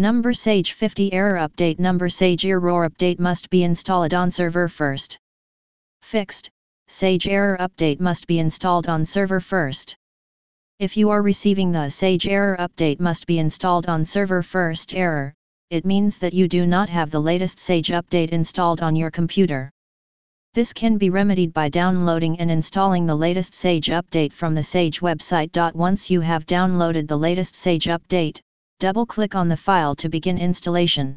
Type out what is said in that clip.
Number Sage 50 error update Number Sage error update must be installed on server first. Fixed, Sage error update must be installed on server first. If you are receiving the Sage error update must be installed on server first error, it means that you do not have the latest Sage update installed on your computer. This can be remedied by downloading and installing the latest Sage update from the Sage website. Once you have downloaded the latest Sage update, double-click on the file to begin installation.